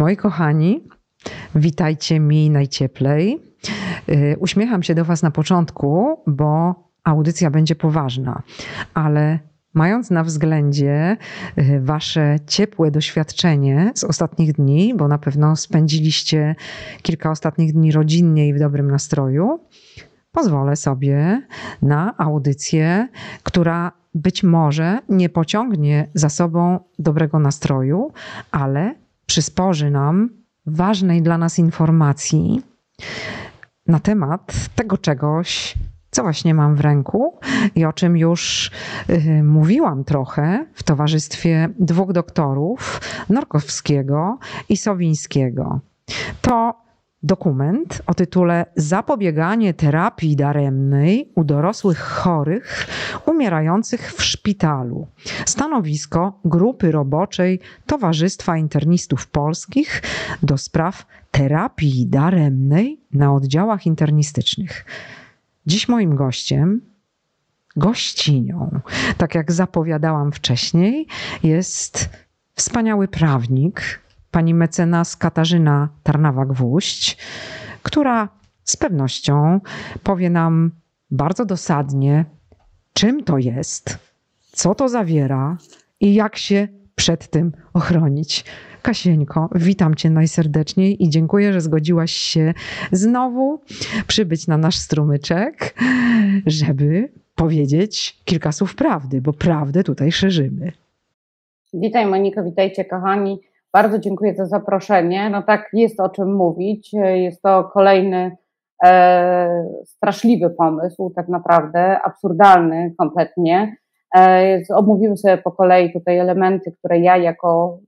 Moi kochani, witajcie mi najcieplej. Y, uśmiecham się do Was na początku, bo audycja będzie poważna, ale mając na względzie y, Wasze ciepłe doświadczenie z ostatnich dni, bo na pewno spędziliście kilka ostatnich dni rodzinnie i w dobrym nastroju, pozwolę sobie na audycję, która być może nie pociągnie za sobą dobrego nastroju, ale przysporzy nam ważnej dla nas informacji na temat tego czegoś, co właśnie mam w ręku i o czym już y, mówiłam trochę w towarzystwie dwóch doktorów, Norkowskiego i Sowińskiego. To dokument o tytule Zapobieganie terapii daremnej u dorosłych chorych umierających w szpitalu. Stanowisko grupy roboczej Towarzystwa Internistów Polskich do spraw terapii daremnej na oddziałach internistycznych. Dziś moim gościem gościnią, tak jak zapowiadałam wcześniej, jest wspaniały prawnik, pani mecenas Katarzyna Tarnawa-Gwóźdź, która z pewnością powie nam bardzo dosadnie, czym to jest, co to zawiera i jak się przed tym ochronić. Kasieńko, witam Cię najserdeczniej i dziękuję, że zgodziłaś się znowu przybyć na nasz strumyczek, żeby powiedzieć kilka słów prawdy, bo prawdę tutaj szerzymy. Witaj Moniko, witajcie kochani. Bardzo dziękuję za zaproszenie. No tak, jest o czym mówić. Jest to kolejny e, straszliwy pomysł, tak naprawdę, absurdalny kompletnie. E, omówimy sobie po kolei tutaj elementy, które ja jako,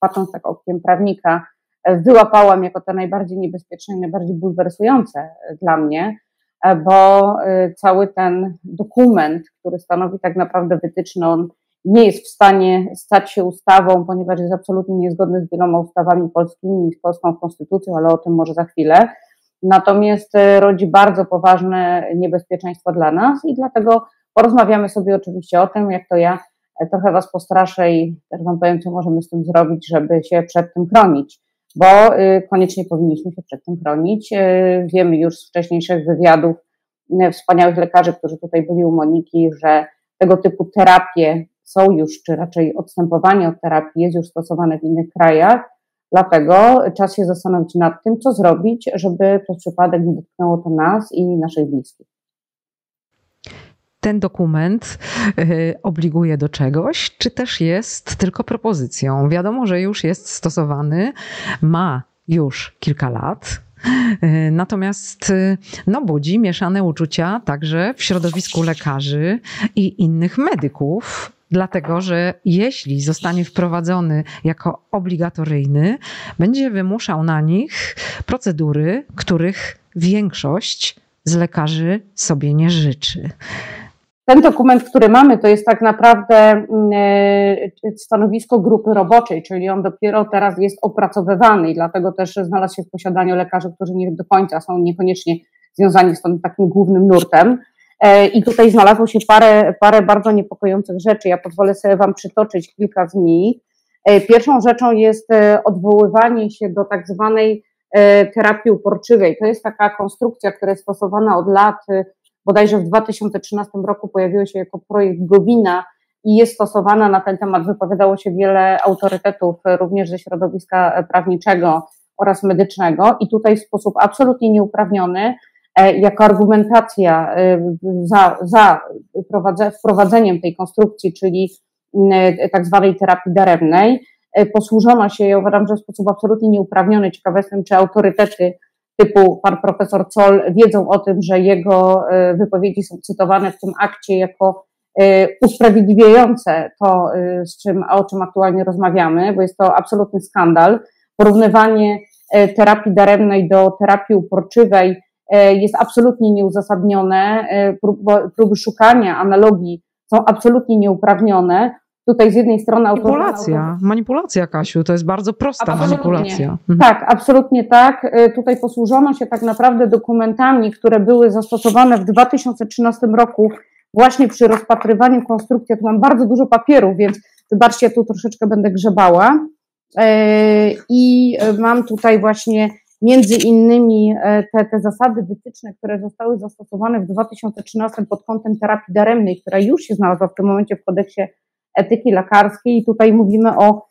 patrząc tak okiem prawnika, wyłapałam jako te najbardziej niebezpieczne i najbardziej bulwersujące dla mnie, e, bo e, cały ten dokument, który stanowi tak naprawdę wytyczne, on nie jest w stanie stać się ustawą, ponieważ jest absolutnie niezgodny z wieloma ustawami polskimi z polską konstytucją, ale o tym może za chwilę. Natomiast e, rodzi bardzo poważne niebezpieczeństwo dla nas i dlatego porozmawiamy sobie oczywiście o tym, jak to ja e, trochę Was postraszę i też Wam powiem, co możemy z tym zrobić, żeby się przed tym chronić, bo e, koniecznie powinniśmy się przed tym chronić. Wiemy już z wcześniejszych wywiadów wspaniałych lekarzy, którzy tutaj byli u Moniki, że tego typu terapie są już, czy raczej odstępowanie od terapii jest już stosowane w innych krajach. Dlatego czas się zastanowić nad tym, co zrobić, żeby przez przypadek nie dotknęło to nas i naszych bliskich. Ten dokument y, obliguje do czegoś, czy też jest tylko propozycją? Wiadomo, że już jest stosowany, ma już kilka lat, y, Natomiast y, no, budzi mieszane uczucia także w środowisku lekarzy i innych medyków, dlatego że jeśli zostanie wprowadzony jako obligatoryjny, będzie wymuszał na nich procedury, których większość z lekarzy sobie nie życzy. Ten dokument, który mamy, to jest tak naprawdę e, stanowisko grupy roboczej, czyli on dopiero teraz jest opracowywany i dlatego też znalazł się w posiadaniu lekarzy, którzy nie do końca są niekoniecznie związani z tym takim głównym nurtem. E, I tutaj znalazło się parę, parę bardzo niepokojących rzeczy. Ja pozwolę sobie Wam przytoczyć kilka z nich. E, pierwszą rzeczą jest e, odwoływanie się do tak zwanej terapii uporczywej. To jest taka konstrukcja, która jest stosowana od lat, bodajże w 2013 roku pojawiło się jako projekt Gowina i jest stosowana na ten temat. Wypowiadało się wiele autorytetów, również ze środowiska prawniczego oraz medycznego, i tutaj w sposób absolutnie nieuprawniony jako argumentacja e, za, za wprowadzeniem tej konstrukcji, czyli e, tak zwanej terapii daremnej, posłużono się, ja uważam, że w sposób absolutnie nieuprawniony. Ciekawe jestem, czy autorytety typu pan profesor Zoll wiedzą o tym, że jego wypowiedzi są cytowane w tym akcie jako usprawiedliwiające to, z czym, o czym aktualnie rozmawiamy, bo jest to absolutny skandal. Porównywanie terapii daremnej do terapii uporczywej E, jest absolutnie nieuzasadnione, e, próby szukania analogii są absolutnie nieuprawnione. Tutaj z jednej strony manipulacja, manipulacja Kasiu, to jest bardzo prosta absolutnie. manipulacja. Mhm. Tak, absolutnie tak. E, tutaj posłużono się tak naprawdę dokumentami, które były zastosowane w 2013 roku właśnie przy rozpatrywaniu konstrukcji. Tu mam bardzo dużo papierów, więc wybaczcie, tu troszeczkę będę grzebała. I mam tutaj właśnie między innymi te, te zasady wytyczne, które zostały zastosowane w 2013 pod kątem terapii daremnej, która już się znalazła w tym momencie w kodeksie etyki lekarskiej. I tutaj mówimy o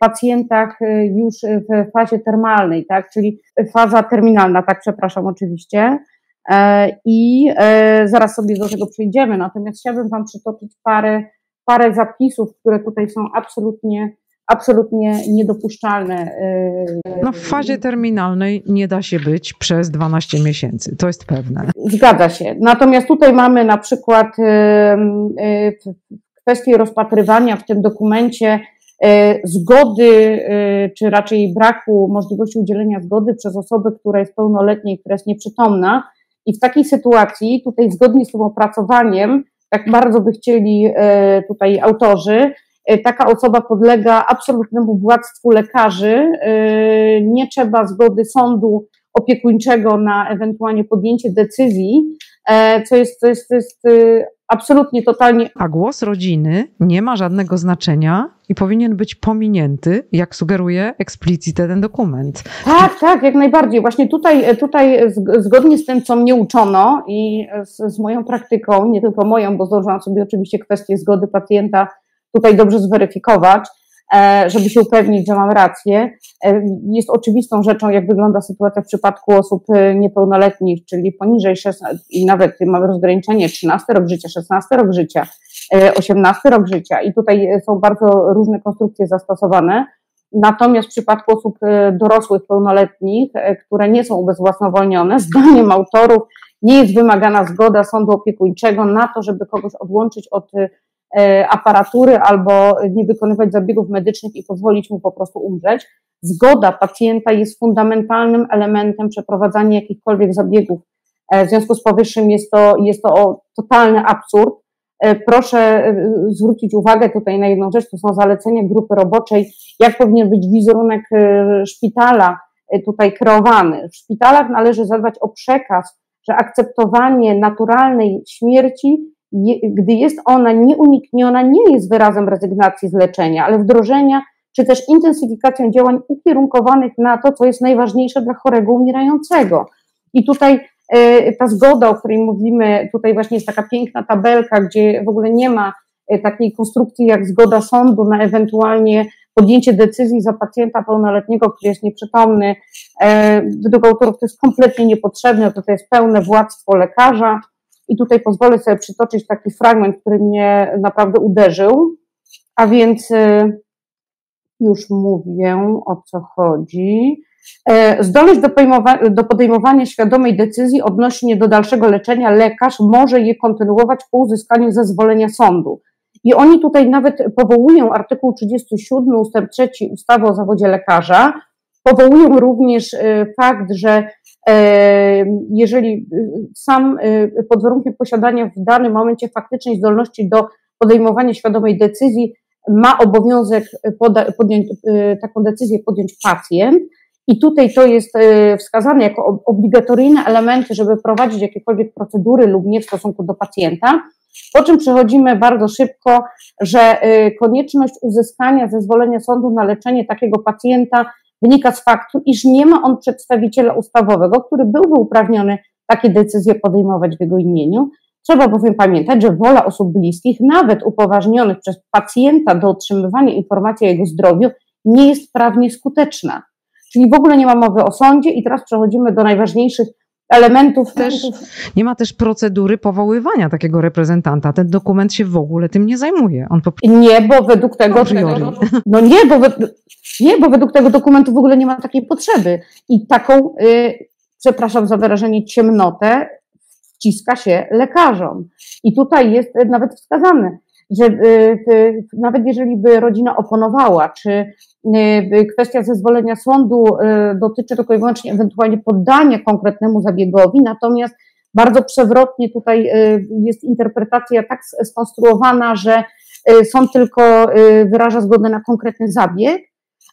pacjentach już w fazie termalnej, tak, czyli faza terminalna, tak, przepraszam oczywiście. I zaraz sobie do tego przejdziemy, natomiast chciałabym Wam przytoczyć parę parę zapisów, które tutaj są absolutnie absolutnie niedopuszczalne. Y, no w fazie terminalnej nie da się być przez 12 miesięcy, to jest pewne. Zgadza się. Natomiast tutaj mamy na przykład y, y, kwestię rozpatrywania w tym dokumencie zgody, czy raczej braku możliwości udzielenia zgody przez osobę, która jest pełnoletnia i która jest nieprzytomna. I w takiej sytuacji, tutaj zgodnie z tym opracowaniem, tak bardzo by chcieli e, tutaj autorzy, e, taka osoba podlega absolutnemu władztwu lekarzy, e, nie trzeba zgody sądu opiekuńczego na ewentualnie podjęcie decyzji, co jest, co jest, to jest absolutnie totalnie. A głos rodziny nie ma żadnego znaczenia i powinien być pominięty, jak sugeruje eksplicite ten dokument. Tak, tak, jak najbardziej. Właśnie tutaj, tutaj zgodnie z tym, co mnie uczono i z, z moją praktyką, nie tylko moją, bo zdążyłam sobie oczywiście kwestię zgody pacjenta tutaj dobrze zweryfikować, E, żeby się upewnić, że mam rację. E, jest oczywistą rzeczą, jak wygląda sytuacja w przypadku osób e, niepełnoletnich, czyli poniżej 16, i nawet mamy rozgraniczenie 13 rok życia, 16 rok życia, 18 rok życia i tutaj są bardzo różne konstrukcje zastosowane. Natomiast w przypadku osób dorosłych, pełnoletnich, które nie są ubezwłasnowolnione, zdaniem autorów nie jest wymagana zgoda sądu opiekuńczego na to, żeby kogoś odłączyć od aparatury albo nie wykonywać zabiegów medycznych i pozwolić mu po prostu umrzeć. Zgoda pacjenta jest fundamentalnym elementem przeprowadzania jakichkolwiek zabiegów. E, w związku z powyższym jest to, jest to totalny absurd. E, proszę zwrócić uwagę tutaj na jedną rzecz, to są zalecenia grupy roboczej, jak powinien być wizerunek szpitala tutaj kreowany. W szpitalach należy zadbać o przekaz, że akceptowanie naturalnej śmierci gdy jest ona nieunikniona, nie jest wyrazem rezygnacji z leczenia, ale wdrożenia czy też intensyfikacją działań ukierunkowanych na to, co jest najważniejsze dla chorego umierającego. I tutaj e, ta zgoda, o której mówimy, tutaj właśnie jest taka piękna tabelka, gdzie w ogóle nie ma e, takiej konstrukcji jak zgoda sądu na ewentualnie podjęcie decyzji za pacjenta pełnoletniego, który jest nieprzytomny. E, według autorów to jest kompletnie niepotrzebne, to, to jest pełne władztwo lekarza. I tutaj pozwolę sobie przytoczyć taki fragment, który mnie naprawdę uderzył. A więc y, już mówię o co chodzi. E, zdolność do, do podejmowania świadomej decyzji odnośnie do dalszego leczenia lekarz może je kontynuować po uzyskaniu zezwolenia sądu. I oni tutaj nawet powołują artykuł 37 ustęp 3 ustawy o zawodzie lekarza, powołują również y, fakt, że jeżeli y, sam y, pod warunkiem posiadania w danym momencie faktycznej zdolności do podejmowania świadomej decyzji ma obowiązek poda, podjąć, y, taką decyzję podjąć pacjent. I tutaj to jest wskazane jako obligatoryjne elementy, żeby prowadzić jakiekolwiek procedury lub nie w stosunku do pacjenta. Po czym przechodzimy bardzo szybko, że konieczność uzyskania zezwolenia sądu na leczenie takiego pacjenta wynika z faktu, iż nie ma on przedstawiciela ustawowego, który byłby uprawniony takie decyzje podejmować w jego imieniu. Trzeba bowiem pamiętać, że wola osób bliskich, nawet upoważnionych przez pacjenta do otrzymywania informacji o jego zdrowiu, nie jest prawnie skuteczna. Czyli w ogóle nie ma mowy o sądzie, i teraz przechodzimy do najważniejszych elementów. Też nie ma też procedury powoływania takiego reprezentanta. Ten dokument się w ogóle tym nie zajmuje. On po... Nie, bo według tego. No nie bo, nie, bo według tego dokumentu w ogóle nie ma takiej potrzeby. I taką, y, przepraszam za wyrażenie, ciemnotę wciska się lekarzom. I tutaj jest nawet wskazane, że y, nawet jeżeli by rodzina oponowała, czy y, kwestia zezwolenia sądu y, dotyczy tylko i wyłącznie ewentualnie poddania konkretnemu zabiegowi, natomiast bardzo przewrotnie tutaj jest interpretacja tak skonstruowana, że sąd tylko wyraża zgodę na konkretny zabieg,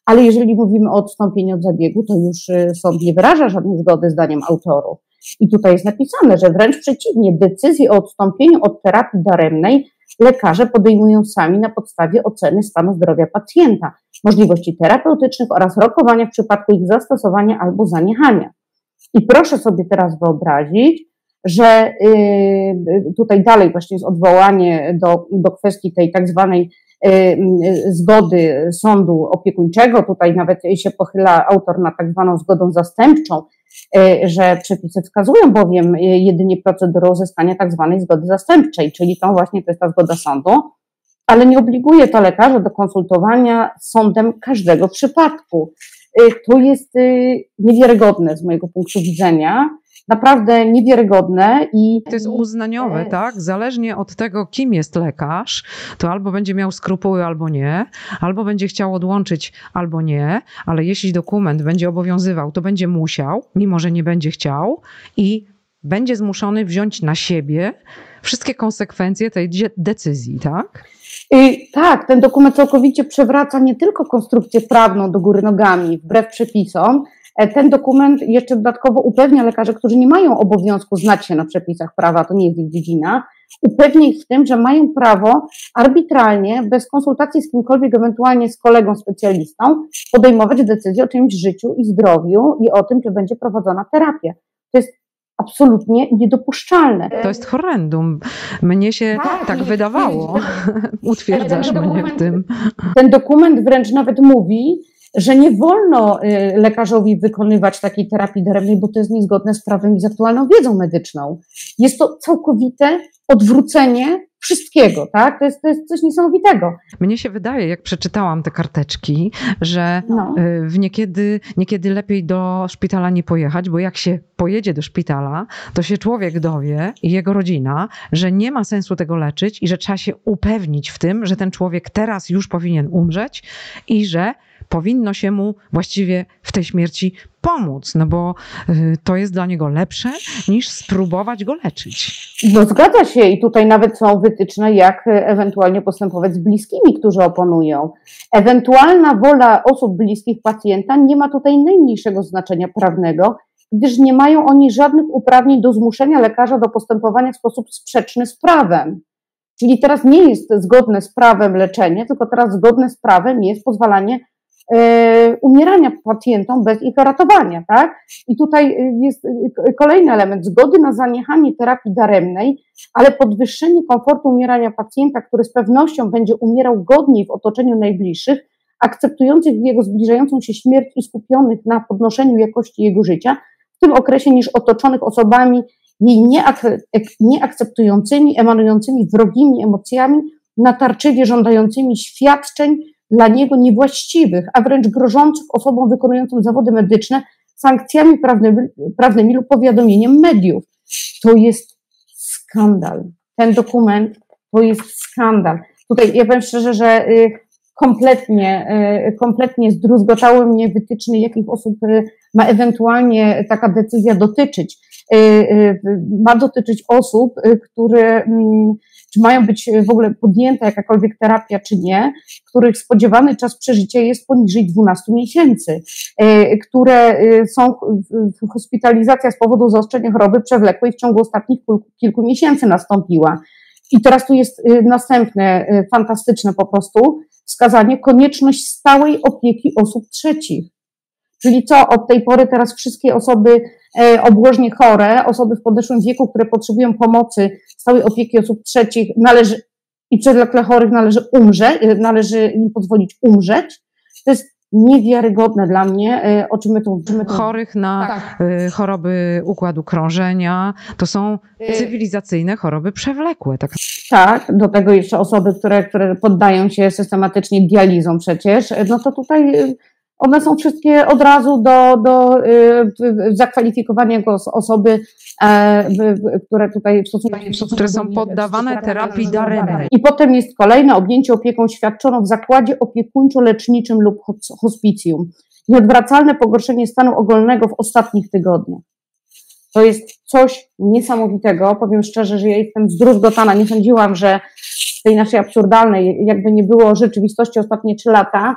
ale jeżeli mówimy o odstąpieniu od zabiegu, to już sąd nie wyraża żadnej zgody zdaniem autorów. I tutaj jest napisane, że wręcz przeciwnie, decyzję o odstąpieniu od terapii daremnej lekarze podejmują sami na podstawie oceny stanu zdrowia pacjenta, możliwości terapeutycznych oraz rokowania w przypadku ich zastosowania albo zaniechania. I proszę sobie teraz wyobrazić, że y, tutaj dalej właśnie jest odwołanie do, do kwestii tej tak zwanej y, y, zgody sądu opiekuńczego. Tutaj nawet się pochyla autor na tak zwaną zgodą zastępczą, że przepisy wskazują bowiem jedynie procedurę uzyskania tak zwanej zgody zastępczej, czyli tą właśnie to jest ta zgoda sądu, ale nie obliguje to lekarza do konsultowania z sądem każdego przypadku. To jest niewiarygodne z mojego punktu widzenia naprawdę niewiarygodne i. To jest uznaniowe, tak? Zależnie od tego, kim jest lekarz, to albo będzie miał skrupuły, albo nie, albo będzie chciał odłączyć, albo nie, ale jeśli dokument będzie obowiązywał, to będzie musiał, mimo że nie będzie chciał i będzie zmuszony wziąć na siebie wszystkie konsekwencje tej decyzji, tak? I tak, ten dokument całkowicie przewraca nie tylko konstrukcję prawną do góry nogami, wbrew przepisom, ten dokument jeszcze dodatkowo upewnia lekarzy, którzy nie mają obowiązku znać się na przepisach prawa, to nie jest ich dziedzina, upewnia ich w tym, że mają prawo arbitralnie, bez konsultacji z kimkolwiek, ewentualnie z kolegą specjalistą, podejmować decyzje o czymś życiu i zdrowiu i o tym, czy będzie prowadzona terapia. To jest absolutnie niedopuszczalne. To jest horrendum. Mnie się tak, tak wydawało. Utwierdzasz mnie w tym. Ten dokument wręcz nawet mówi, że nie wolno y, lekarzowi wykonywać takiej terapii daremnej, bo to jest niezgodne z prawem i z aktualną wiedzą medyczną. Jest to całkowite odwrócenie wszystkiego, tak? To jest, to jest coś niesamowitego. Mnie się wydaje, jak przeczytałam te karteczki, że no. Y, w niekiedy, niekiedy lepiej do szpitala nie pojechać, bo jak się pojedzie do szpitala, to się człowiek dowie i jego rodzina, że nie ma sensu tego leczyć i że trzeba się upewnić w tym, że ten człowiek teraz już powinien umrzeć i że powinno się mu właściwie w tej śmierci pomóc, no bo y, to jest dla niego lepsze niż spróbować go leczyć. No zgadza się i tutaj nawet są wytyczne, jak ewentualnie postępować z bliskimi, którzy oponują. Ewentualna wola osób bliskich pacjenta nie ma tutaj najmniejszego znaczenia prawnego, gdyż nie mają oni żadnych uprawnień do zmuszenia lekarza do postępowania w sposób sprzeczny z prawem. Czyli teraz nie jest zgodne z prawem leczenie, tylko teraz zgodne z prawem jest pozwalanie umierania pacjentom bez ich ratowania, tak? I tutaj jest kolejny element zgody na zaniechanie terapii daremnej, ale podwyższenie komfortu umierania pacjenta, który z pewnością będzie umierał godniej w otoczeniu najbliższych, akceptujących jego zbliżającą się śmierć i skupionych na podnoszeniu jakości jego życia, w tym okresie niż otoczonych osobami jej nieakceptującymi, emanującymi wrogimi emocjami, natarczywie żądającymi świadczeń, dla niego niewłaściwych, a wręcz grożących osobom wykonującym zawody medyczne sankcjami prawnymi, prawnymi lub powiadomieniem mediów. To jest skandal. Ten dokument to jest skandal. Tutaj ja powiem szczerze, że y, kompletnie, y, kompletnie zdruzgotały mnie wytyczne, jakich osób y, ma ewentualnie taka decyzja dotyczyć. Ma dotyczyć osób, które mm, czy mają być w ogóle podjęta jakakolwiek terapia, czy nie, których spodziewany czas przeżycia jest poniżej 12 miesięcy, e, które e, są hospitalizacja z powodu zaostrzenia choroby przewlekłej w ciągu ostatnich kilku miesięcy nastąpiła. I teraz tu jest e, następne fantastyczne po prostu wskazanie, konieczność stałej opieki osób trzecich. Czyli co, od tej pory teraz wszystkie osoby obłożnie chore, osoby w podeszłym wieku, które potrzebują pomocy, stałej opieki osób trzecich należy i przewlekle chorych należy umrzeć, y, należy im pozwolić umrzeć. To jest niewiarygodne dla mnie, y, o czym my tu mówimy. Chorych na tak. Choroby układu krążenia, to są cywilizacyjne choroby przewlekłe. Tak? tak, do tego jeszcze osoby, które, które poddają się systematycznie dializom przecież, no to tutaj one są wszystkie od razu do, do zakwalifikowania jako osoby E, które tutaj w stosunku, w stosunku które są poddawane terapii daremnej. I potem jest kolejne objęcie opieką świadczoną w zakładzie opiekuńczo-leczniczym lub hospicjum. Nieodwracalne pogorszenie stanu ogólnego w ostatnich tygodniach. To jest coś niesamowitego. Powiem szczerze, że ja jestem zdruzgotana. Nie sądziłam, że w tej naszej absurdalnej, jakby nie było rzeczywistości ostatnie trzy lata,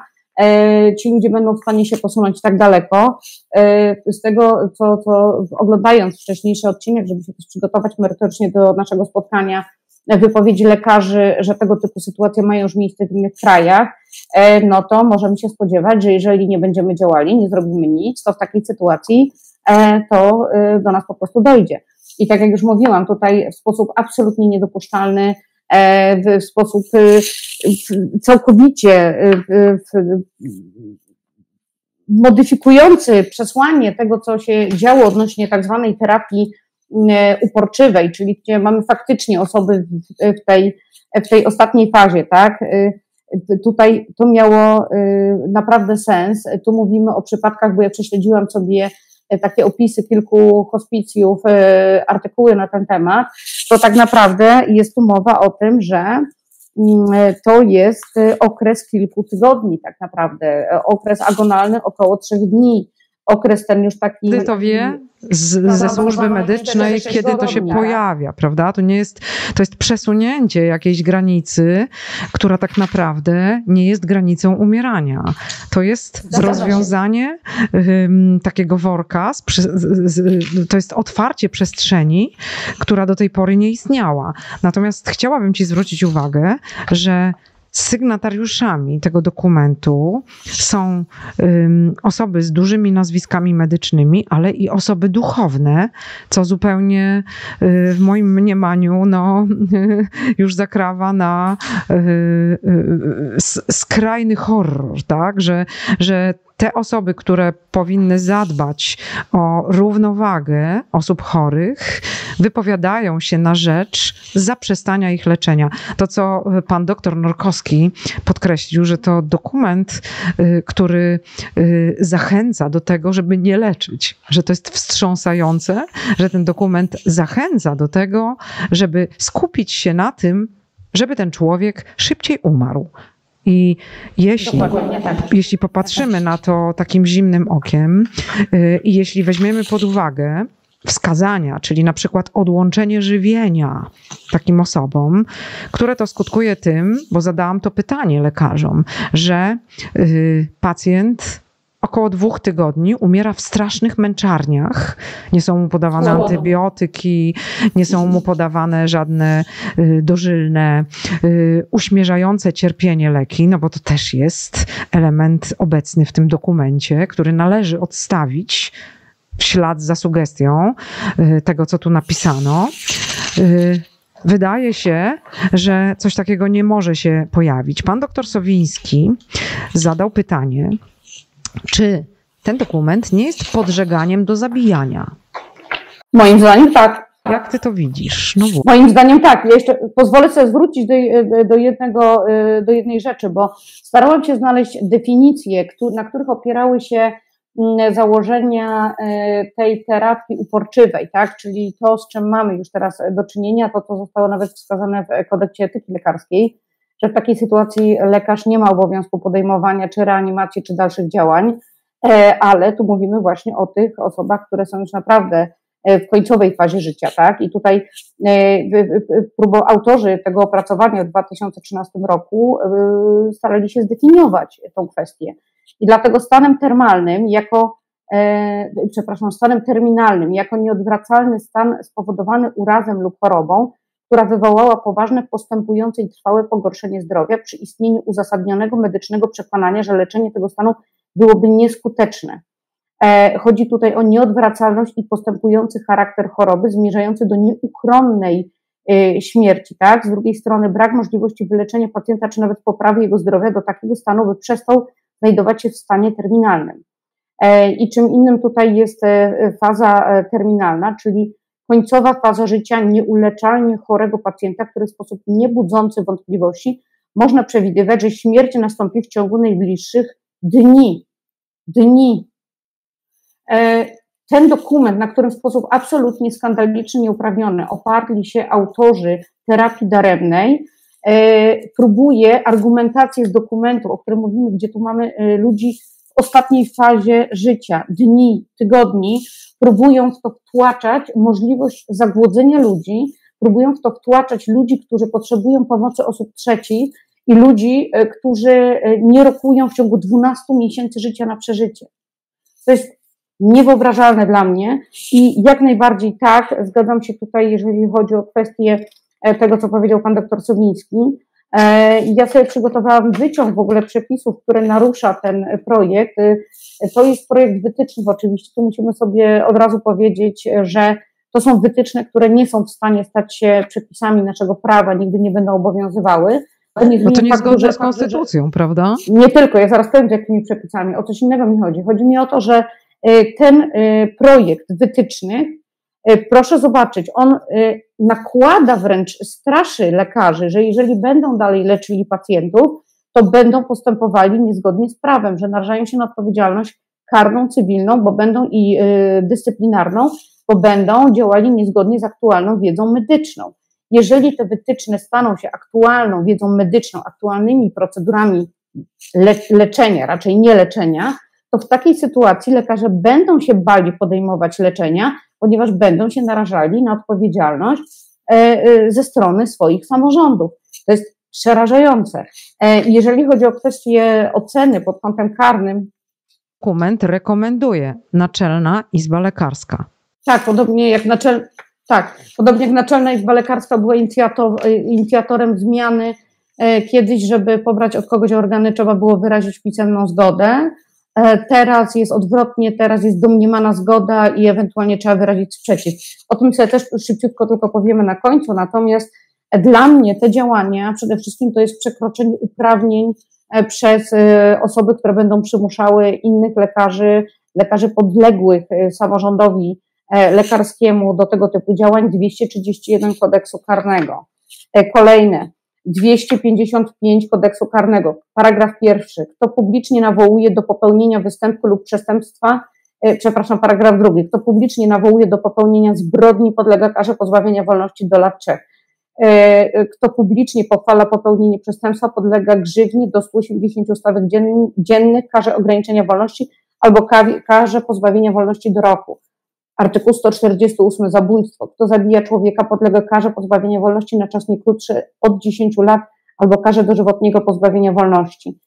ci ludzie będą w stanie się posunąć tak daleko. E, z tego, co, co oglądając wcześniejszy odcinek, żeby się też przygotować merytorycznie do naszego spotkania, wypowiedzi lekarzy, że tego typu sytuacje mają już miejsce w innych krajach, no to możemy się spodziewać, że jeżeli nie będziemy działali, nie zrobimy nic, to w takiej sytuacji to do nas po prostu dojdzie. I tak jak już mówiłam, tutaj w sposób absolutnie niedopuszczalny, w sposób całkowicie modyfikujący przesłanie tego, co się działo odnośnie tak zwanej terapii e, uporczywej, czyli gdzie mamy faktycznie osoby w tej, w tej ostatniej fazie, tak? E, tutaj to miało e, naprawdę sens. Tu mówimy o przypadkach, bo ja prześledziłam sobie takie opisy kilku hospicjów, artykuły na ten temat, to tak naprawdę jest tu mowa o tym, że Mm, to jest okres kilku tygodni tak naprawdę, okres agonalny około trzech dni, okres ten już taki... Ty to wie? z, ze służby medycznej, kiedy to się pojawia, prawda? To nie jest, to jest przesunięcie jakiejś granicy, która tak naprawdę nie jest granicą umierania. To jest rozwiązanie um, takiego worka, z, z, to jest otwarcie przestrzeni, która do tej pory nie istniała. Natomiast chciałabym Ci zwrócić uwagę, że Sygnatariuszami tego dokumentu są um, osoby z dużymi nazwiskami medycznymi, ale i osoby duchowne, co zupełnie y, w moim mniemaniu no, już zakrawa na y, y, skrajny horror, tak? że, że te osoby, które powinny zadbać o równowagę osób chorych, wypowiadają się na rzecz zaprzestania ich leczenia. To, co pan doktor Norkowski podkreślił, że to dokument, y, który y, zachęca do tego, żeby nie leczyć, że to jest wstrząsające, że ten dokument zachęca do tego, żeby skupić się na tym, żeby ten człowiek szybciej umarł, i jeśli, tak. jeśli popatrzymy na to takim zimnym okiem y, i jeśli weźmiemy pod uwagę wskazania, czyli na przykład odłączenie żywienia takim osobom, które to skutkuje tym, bo zadałam to pytanie lekarzom, że y, pacjent około dwóch tygodni umiera w strasznych męczarniach. Nie są mu podawane antybiotyki, nie są mu podawane żadne y, dożylne, y, uśmierzające cierpienie leki, no bo to też jest element obecny w tym dokumencie, który należy odstawić w ślad za sugestią y, tego, co tu napisano. Wydaje się, że coś takiego nie może się pojawić. Pan doktor Sowiński zadał pytanie, czy ten dokument nie jest podżeganiem do zabijania? Moim zdaniem tak. Jak ty to widzisz? No Moim zdaniem tak. Ja jeszcze pozwolę sobie zwrócić do, do, jednego, do jednej rzeczy, bo starałam się znaleźć definicje, na których opierały się mm, założenia e, tej terapii uporczywej, tak? czyli to, z czym mamy już teraz do czynienia, to, co zostało nawet wskazane w kodeksie etyki lekarskiej, że w takiej sytuacji lekarz nie ma obowiązku podejmowania czy reanimacji, czy dalszych działań, e, ale tu mówimy właśnie o tych osobach, które są już naprawdę e, w końcowej fazie życia, tak? I tutaj e, autorzy tego opracowania w 2013 roku starali się zdefiniować tą kwestię. I dlatego stanem termalnym jako przepraszam, stanem terminalnym, jako nieodwracalny stan spowodowany urazem lub chorobą, która wywołała poważne, postępujące i trwałe pogorszenie zdrowia przy istnieniu uzasadnionego medycznego przekonania, że leczenie tego stanu byłoby nieskuteczne. E, chodzi tutaj o nieodwracalność i postępujący charakter choroby, zmierzający do nieuchronnej e, śmierci, tak? Z drugiej strony brak możliwości wyleczenia pacjenta, czy nawet poprawy jego zdrowia do takiego stanu, by przestał znajdować się w stanie terminalnym. E, I czym innym tutaj jest faza terminalna, czyli końcowa faza życia nieuleczalnie chorego pacjenta, który w sposób niebudzący wątpliwości można przewidywać, że śmierć nastąpi w ciągu najbliższych dni. Dni. E, ten dokument, na którym w sposób absolutnie skandaliczny, nieuprawniony oparli się autorzy terapii daremnej, e, próbuje argumentację z dokumentu, o którym mówimy, gdzie tu mamy e, ludzi ostatniej fazie życia, dni, tygodni, próbują w to wtłaczać możliwość zagłodzenia ludzi, próbują w to wtłaczać ludzi, którzy potrzebują pomocy osób trzecich i ludzi, e, którzy e, nie rokują w ciągu 12 miesięcy życia na przeżycie. To jest niewyobrażalne dla mnie i jak najbardziej tak, zgadzam się tutaj, jeżeli chodzi o kwestię tego, co powiedział pan doktor Sowiński. Ja sobie przygotowałam wyciąg w ogóle przepisów, które narusza ten projekt. To jest projekt wytycznych oczywiście, tu musimy sobie od razu powiedzieć, że to są wytyczne, które nie są w stanie stać się przepisami naszego prawa, nigdy nie będą obowiązywały. To nie, no to z konstytucją, że, prawda? Nie tylko, ja zaraz powiem, jakimi przepisami. O coś innego mi chodzi. Chodzi mi o to, że y, ten projekt wytycznych, proszę zobaczyć, on nakłada wręcz, straszy lekarzy, że jeżeli będą dalej leczyli pacjentów, to będą postępowali niezgodnie z prawem, że narażają się na odpowiedzialność karną, cywilną, bo będą i dyscyplinarną, bo będą działali niezgodnie z aktualną wiedzą medyczną. Jeżeli te wytyczne staną się aktualną wiedzą medyczną, aktualnymi procedurami le leczenia, raczej nie leczenia, to w takiej sytuacji lekarze będą się bali podejmować leczenia, ponieważ będą się narażali na odpowiedzialność e, e, ze strony swoich samorządów. To jest przerażające. E, jeżeli chodzi o kwestię oceny pod kątem karnym, dokument rekomenduje Naczelna Izba Lekarska. Tak, podobnie jak, naczel, tak, podobnie jak Naczelna Izba Lekarska była inicjator, inicjatorem zmiany kiedyś, żeby pobrać od kogoś organy, trzeba było wyrazić pisemną zgodę. E, teraz jest odwrotnie, teraz jest domniemana zgoda i ewentualnie trzeba wyrazić sprzeciw. O tym sobie też szybciutko tylko powiemy na końcu, natomiast dla mnie te działania przede wszystkim to jest przekroczenie uprawnień e, przez osoby, które będą przymuszały innych lekarzy, lekarzy podległych samorządowi E, lekarskiemu do tego typu działań 231 kodeksu karnego. E, kolejne 255 kodeksu karnego, paragraf pierwszy. Kto publicznie nawołuje do popełnienia występku lub przestępstwa, e, przepraszam, paragraf drugi. Kto publicznie nawołuje do popełnienia zbrodni, podlega karze pozbawienia wolności do lat trzech. Kto publicznie pochwala popełnienie przestępstwa, podlega grzywni do 180 stawek dziennych, karze ograniczenia wolności albo karze pozbawienia wolności do roku. Artykuł 148 zabójstwo. Kto zabija człowieka podlega karze pozbawienia wolności na czas nie krótszy od 10 lat albo karze dożywotniego pozbawienia wolności.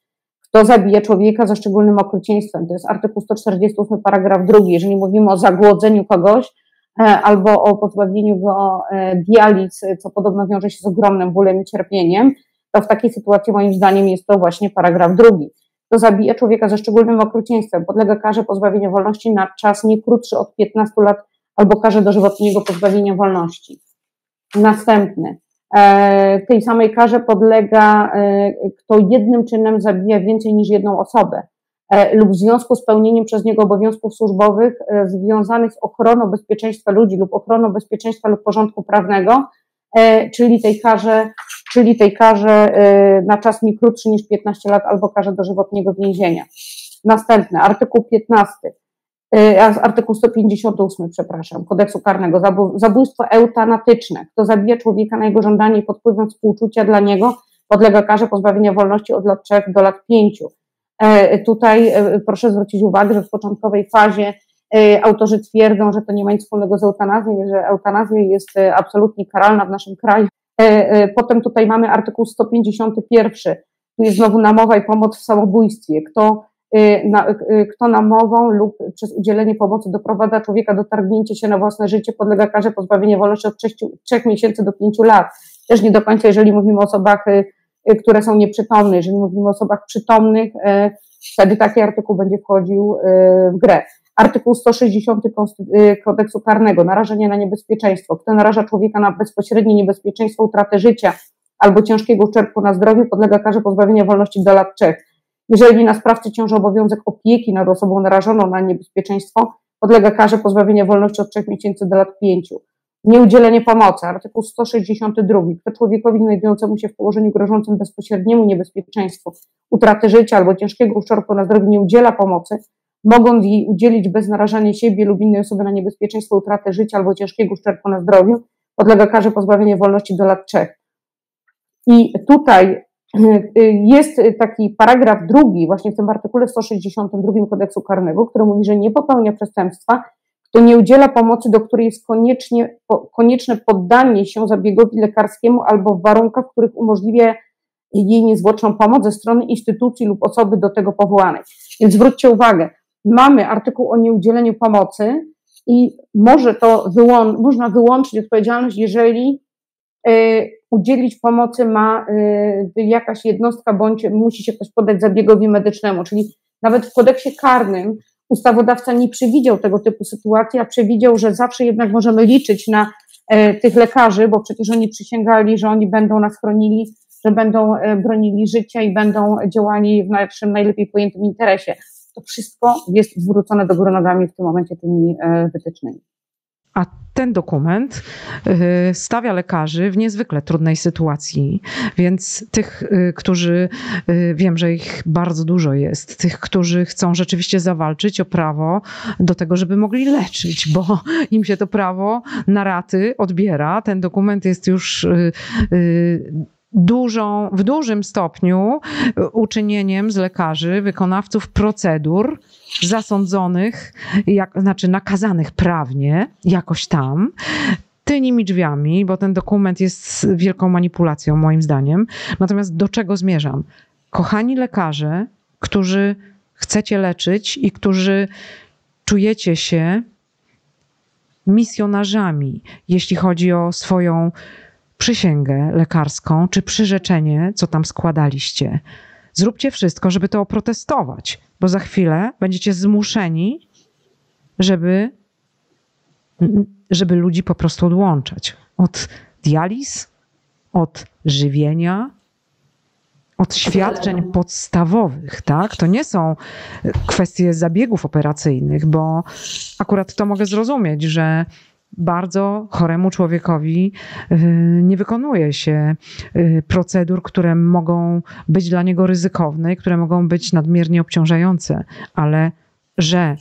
Kto zabija człowieka za szczególnym okrucieństwem, to jest artykuł 148 paragraf drugi. Jeżeli mówimy o zagłodzeniu kogoś e, albo o pozbawieniu go e, dializ, co podobno wiąże się z ogromnym bólem i cierpieniem, to w takiej sytuacji moim zdaniem jest to właśnie paragraf drugi kto zabija człowieka ze szczególnym okrucieństwem, podlega karze pozbawienia wolności na czas nie krótszy od 15 lat albo karze dożywotniego pozbawienia wolności. Następny. E, tej samej karze podlega, e, kto jednym czynem zabija więcej niż jedną osobę e, lub w związku z pełnieniem przez niego obowiązków służbowych związanych z ochroną bezpieczeństwa ludzi lub ochroną bezpieczeństwa lub porządku prawnego, czyli tej karze czyli tej karze y, na czas nie krótszy niż 15 lat albo karze dożywotniego więzienia. Następny, artykuł 15, y, artykuł 158, przepraszam, kodeksu karnego, zabójstwo eutanatyczne. Kto zabija człowieka na jego żądanie pod wpływem współczucia dla niego, podlega karze pozbawienia wolności od lat 3 do lat 5. E, tutaj e, proszę zwrócić uwagę, że w początkowej fazie e, autorzy twierdzą, że to nie ma nic wspólnego z eutanazją, że eutanazja jest absolutnie karalna w naszym kraju. E, e, potem tutaj mamy artykuł 151. Tu jest znowu namowa i pomoc w samobójstwie. Kto, e, na, kto namową lub przez udzielenie pomocy doprowadza człowieka do targnięcia się na własne życie, podlega karze pozbawienia wolności od 3, 3 miesięcy do 5 lat. Też nie do końca, jeżeli mówimy o osobach, które są nieprzytomne. Jeżeli mówimy o osobach przytomnych, wtedy taki artykuł będzie wchodził w grę. Artykuł 160 y, kodeksu karnego, narażenie na niebezpieczeństwo. Kto naraża człowieka na bezpośrednie niebezpieczeństwo utraty życia albo ciężkiego uszczerbku na zdrowiu, podlega karze pozbawienia wolności do lat trzech. Jeżeli na sprawcy ciąży obowiązek opieki nad osobą narażoną na niebezpieczeństwo, podlega karze pozbawienia wolności od trzech miesięcy do lat pięciu. Nieudzielenie pomocy, artykuł 162. Kto człowiekowi znajdującemu się w położeniu grożącym bezpośredniemu niebezpieczeństwu utraty życia albo ciężkiego uszczerbku na zdrowiu nie udziela pomocy, mogąc jej udzielić bez narażania siebie lub innej osoby na niebezpieczeństwo utraty życia albo ciężkiego uszczerbku na zdrowiu, podlega karze pozbawienia wolności do lat trzech. I tutaj jest taki paragraf drugi, właśnie w tym artykule 162 kodeksu karnego, który mówi, że nie popełnia przestępstwa, kto nie udziela pomocy, do której jest koniecznie, konieczne poddanie się zabiegowi lekarskiemu albo w warunkach, w których umożliwia jej niezwłoczną pomoc ze strony instytucji lub osoby do tego powołanej. Więc zwróćcie uwagę, mamy artykuł o nieudzieleniu pomocy i może to wyłą można wyłączyć odpowiedzialność, jeżeli udzielić pomocy ma jakaś jednostka, bądź musi się ktoś podać zabiegowi medycznemu, czyli nawet w kodeksie karnym ustawodawca nie przewidział tego typu sytuacji, a przewidział, że zawsze jednak możemy liczyć na tych lekarzy, bo przecież oni przysięgali, że oni będą nas chronili, że będą bronili życia i będą działali w naszym najlepiej pojętym interesie to wszystko jest zwrócone do góry nogami w tym momencie tymi e, wytycznymi. A ten dokument e, stawia lekarzy w niezwykle trudnej sytuacji, więc tych, e, którzy wiem, że ich bardzo dużo jest, tych, którzy chcą rzeczywiście zawalczyć o prawo do tego, żeby mogli leczyć, bo im się to prawo na raty odbiera. Ten dokument jest już dużą, w dużym stopniu uczynieniem z lekarzy, wykonawców procedur zasądzonych, jak, znaczy nakazanych prawnie, jakoś tam, tylnymi drzwiami, bo ten dokument jest wielką manipulacją, moim zdaniem. Natomiast do czego zmierzam? Kochani lekarze, którzy chcecie leczyć i którzy czujecie się misjonarzami, jeśli chodzi o swoją przysięgę lekarską czy przyrzeczenie, co tam składaliście. Zróbcie wszystko, żeby to oprotestować, bo za chwilę będziecie zmuszeni, żeby, żeby ludzi po prostu odłączać od dializ, od żywienia, od świadczeń podstawowych, tak? To nie są kwestie zabiegów operacyjnych, bo akurat to mogę zrozumieć, że bardzo choremu człowiekowi y, nie wykonuje się y, procedur, które mogą być dla niego ryzykowne i które mogą być nadmiernie obciążające, ale że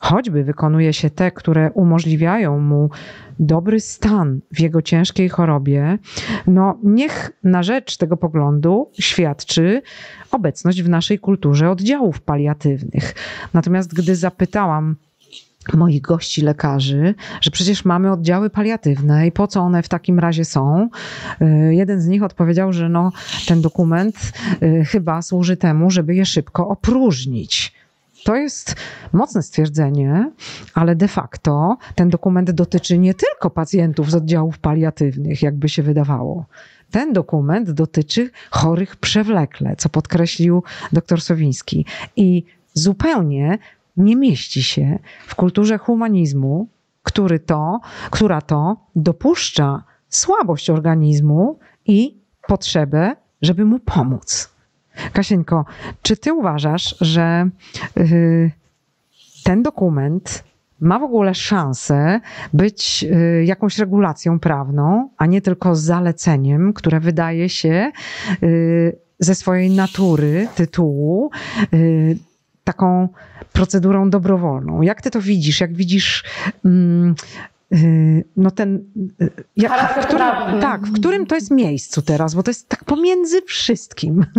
choćby wykonuje się te, które umożliwiają mu dobry stan w jego ciężkiej chorobie, no niech na rzecz tego poglądu świadczy obecność w naszej kulturze oddziałów paliatywnych. Natomiast gdy zapytałam moich gości lekarzy, że przecież mamy oddziały paliatywne i po co one w takim razie są. Y, jeden z nich odpowiedział, że no, ten dokument y, chyba służy temu, żeby je szybko opróżnić. To jest mocne stwierdzenie, ale de facto ten dokument dotyczy nie tylko pacjentów z oddziałów paliatywnych, jakby się wydawało. Ten dokument dotyczy chorych przewlekle, co podkreślił dr Sowiński. I zupełnie nie mieści się w kulturze humanizmu, który to, która to dopuszcza słabość organizmu i potrzebę, żeby mu pomóc. Kasieńko, czy ty uważasz, że yy, ten dokument ma w ogóle szansę być yy, jakąś regulacją prawną, a nie tylko zaleceniem, które wydaje się yy, ze swojej natury, tytułu, y, taką procedurą dobrowolną. Jak ty to widzisz? Jak widzisz mm, y, no ten. Y, jak, w którym, tak, w którym to jest miejscu teraz, bo to jest tak pomiędzy wszystkim.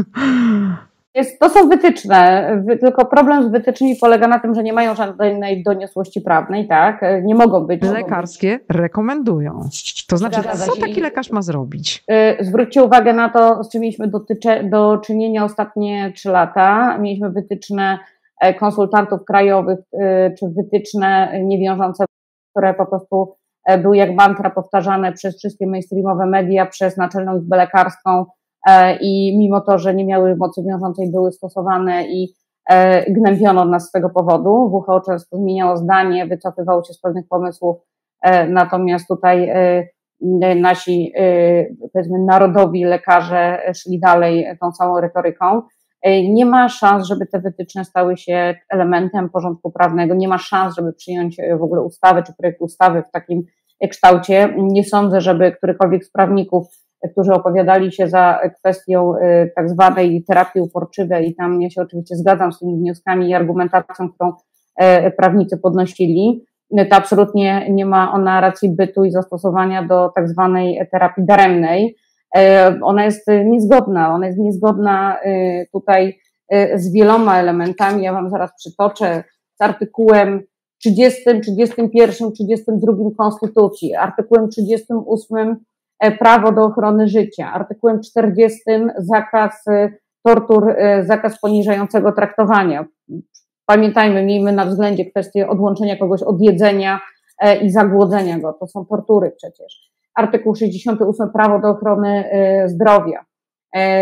Jest, to są wytyczne, tylko problem z wytycznymi polega na tym, że nie mają żadnej doniosłości prawnej, tak? Nie mogą być. Lekarskie rekomendują. To znaczy, co taki lekarz ma zrobić? Y, zwróćcie uwagę na to, z czym mieliśmy dotycze, do czynienia ostatnie trzy lata. Mieliśmy wytyczne konsultantów krajowych, e, czy wytyczne niewiążące, które po prostu e, były jak mantra powtarzane przez wszystkie mainstreamowe media, przez Naczelną Izbę Lekarską i mimo to, że nie miały mocy wiążącej, były stosowane i gnębiono nas z tego powodu. WHO często zmieniało zdanie, wycofywało się z pewnych pomysłów, natomiast tutaj nasi, powiedzmy, narodowi lekarze szli dalej tą samą retoryką. E, nie ma szans, żeby te wytyczne stały się elementem porządku prawnego, nie ma szans, żeby przyjąć e, w ogóle ustawy czy projekt ustawy w takim kształcie. Nie sądzę, żeby którykolwiek z prawników, e, którzy opowiadali się za kwestią tak zwanej terapii uporczywej i tam ja się oczywiście zgadzam z tymi wnioskami i argumentacją, którą prawnicy podnosili, to absolutnie nie ma ona racji bytu i zastosowania do tak zwanej terapii daremnej. E, ona jest niezgodna, ona jest niezgodna e, tutaj e, z wieloma elementami. Ja Wam zaraz przytoczę z artykułem 30, 31, 32 Konstytucji, artykułem 38 prawo do ochrony życia, artykułem 40 zakaz tortur, zakaz poniżającego traktowania. Pamiętajmy, miejmy na względzie kwestię odłączenia kogoś od jedzenia i zagłodzenia go. To są tortury przecież. Artykuł 68 prawo do ochrony zdrowia.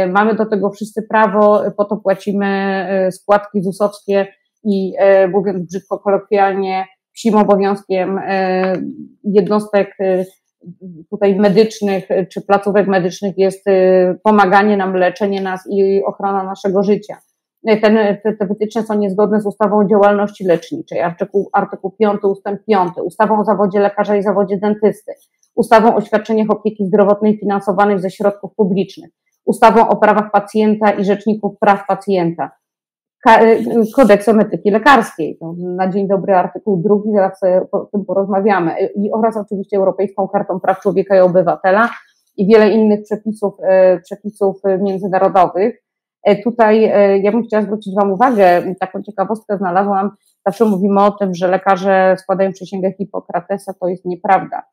Mamy do tego wszyscy prawo, po to płacimy składki ZUS-owskie i mówiąc brzydko kolokwialnie, psim obowiązkiem jednostek tutaj medycznych czy placówek medycznych jest pomaganie nam, leczenie nas i ochrona naszego życia. Ten, te, te wytyczne są niezgodne z ustawą o działalności leczniczej, artykuł, artykuł 5 ustęp 5, ustawą o zawodzie lekarza i zawodzie dentysty, ustawą o świadczeniach opieki zdrowotnej finansowanych ze środków publicznych, ustawą o prawach pacjenta i rzeczników praw pacjenta, kodeksem etyki lekarskiej. Na dzień dobry artykuł drugi, zaraz o tym porozmawiamy. I oraz oczywiście Europejską Kartą Praw Człowieka i Obywatela i wiele innych przepisów, e, przepisów międzynarodowych. E, tutaj e, ja bym chciała zwrócić Wam uwagę, taką ciekawostkę znalazłam, zawsze mówimy o tym, że lekarze składają przysięgę Hipokratesa, to jest nieprawda.